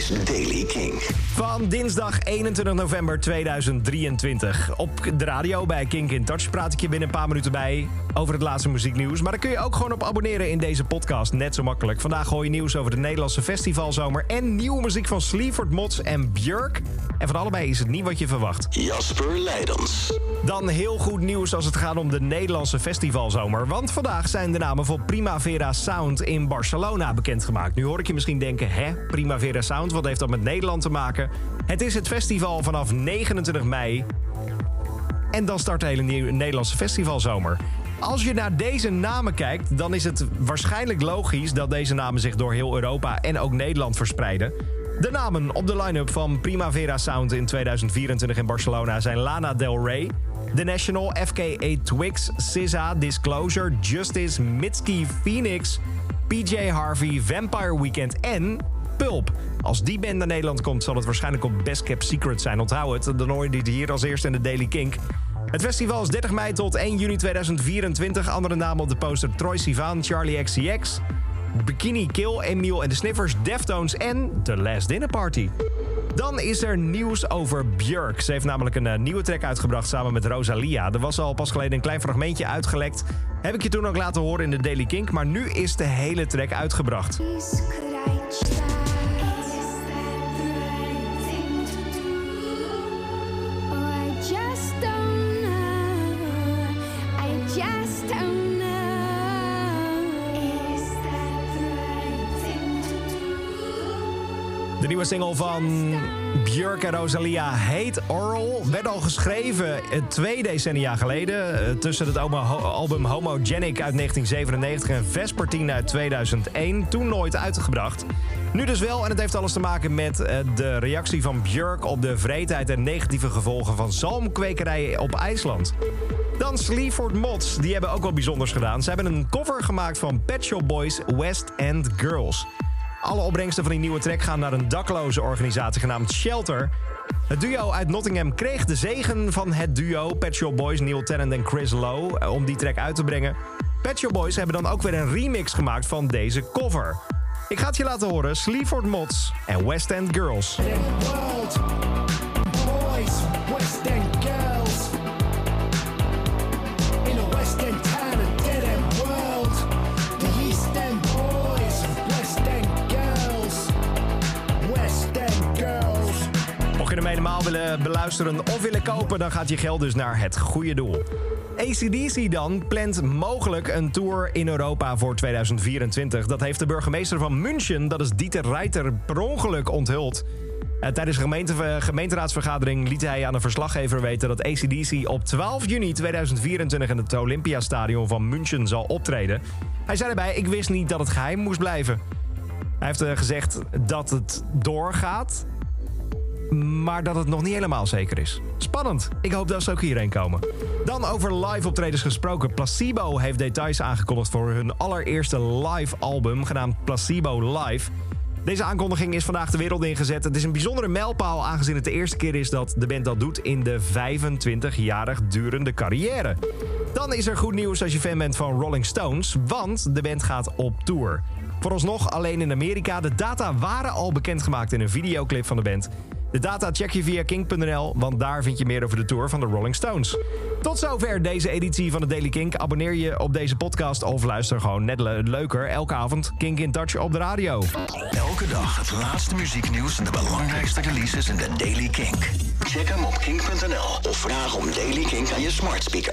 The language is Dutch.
is Daily King. Van dinsdag 21 november 2023. Op de radio bij Kink in Touch praat ik je binnen een paar minuten bij over het laatste muzieknieuws. Maar daar kun je ook gewoon op abonneren in deze podcast. Net zo makkelijk. Vandaag hoor je nieuws over de Nederlandse festivalzomer en nieuwe muziek van Sleaford Mods en Björk. En van allebei is het niet wat je verwacht. Jasper Leidens. Dan heel goed nieuws als het gaat om de Nederlandse festivalzomer. Want vandaag zijn de namen voor Primavera Sound in Barcelona bekendgemaakt. Nu hoor ik je misschien denken, hè, Primavera Sound, wat heeft dat met Nederland te maken? Het is het festival vanaf 29 mei. En dan start de hele nieuwe Nederlandse festivalzomer. Als je naar deze namen kijkt, dan is het waarschijnlijk logisch dat deze namen zich door heel Europa en ook Nederland verspreiden. De namen op de line-up van Primavera Sound in 2024 in Barcelona zijn Lana Del Rey, The National, FKA Twix, SZA, Disclosure, Justice, Mitski, Phoenix, PJ Harvey, Vampire Weekend en Pulp. Als die band naar Nederland komt, zal het waarschijnlijk op Best Kept Secret zijn. Onthoud het, dan hoor je hier als eerste in de Daily Kink. Het festival is 30 mei tot 1 juni 2024. Andere namen op de poster Troy Sivan, Charlie XCX... Bikini Kill, Emil en de Sniffers, Deftones en The Last Dinner Party. Dan is er nieuws over Björk. Ze heeft namelijk een eh, nieuwe track uitgebracht samen met Rosalia. Er was al pas geleden een klein fragmentje uitgelekt. Heb ik je toen ook laten horen in de Daily Kink. Maar nu is de hele track uitgebracht. De nieuwe single van Björk en Rosalia heet Oral. Werd al geschreven eh, twee decennia geleden. eh, Tussen het album Homogenic uit 1997 en Vespertine uit 2001. Toen nooit uitgebracht. Nu dus wel en het heeft alles te maken met eh, de reactie van Björk... op de vreedheid en negatieve gevolgen van zalmkwekerijen op IJsland. Dan Sleaford Mods, die hebben ook wat bijzonders gedaan. Ze hebben een cover gemaakt van Pet Shop Boys West End Girls. Alle opbrengsten van die nieuwe track gaan naar een dakloze organisatie genaamd Shelter. Het duo uit Nottingham kreeg de zegen van het duo Pet Shop Boys, Neil Tennant en Chris Lowe, eh, om die track uit te brengen. Pet Shop Boys hebben dan ook weer een remix gemaakt van deze cover. Ik ga het je laten horen, Sleaford Mods en West End Girls. Helemaal willen beluisteren of willen kopen, dan gaat je geld dus naar het goede doel. ACDC dan plant mogelijk een tour in Europa voor 2024. Dat heeft de burgemeester van München, dat is Dieter Reiter, per ongeluk onthuld. Eh, tijdens een gemeente, gemeenteraadsvergadering liet hij aan een verslaggever weten dat ACDC op 12 juni 2024 in het Olympiastadion van München zal optreden. Hij zei erbij: Ik wist niet dat het geheim moest blijven. Hij heeft eh, gezegd dat het doorgaat, maar dat het nog niet helemaal zeker is. Spannend. Ik hoop dat ze ook hierheen komen. Dan over live optredens gesproken. Placebo heeft details aangekondigd voor hun allereerste live album, genaamd Placebo Live. Deze aankondiging is vandaag de wereld ingezet. Het is een bijzondere mijlpaal aangezien het de eerste keer is dat de band dat doet in de 25-jarig durende carrière. Dan is er goed nieuws als je fan bent van Rolling Stones, want de band gaat op tour. Vooralsnog alleen in Amerika. De data waren al bekendgemaakt in een videoclip van de band. De data check je via kink.nl, want daar vind je meer over de tour van de Rolling Stones. Tot zover deze editie van de Daily Kink. Abonneer je op deze podcast of luister gewoon net le- leuker elke avond Kink in Touch op de radio. Elke dag het laatste muzieknieuws en de belangrijkste releases in de Daily Kink. Check hem op kink.nl of vraag om Daily Kink aan je smart speaker.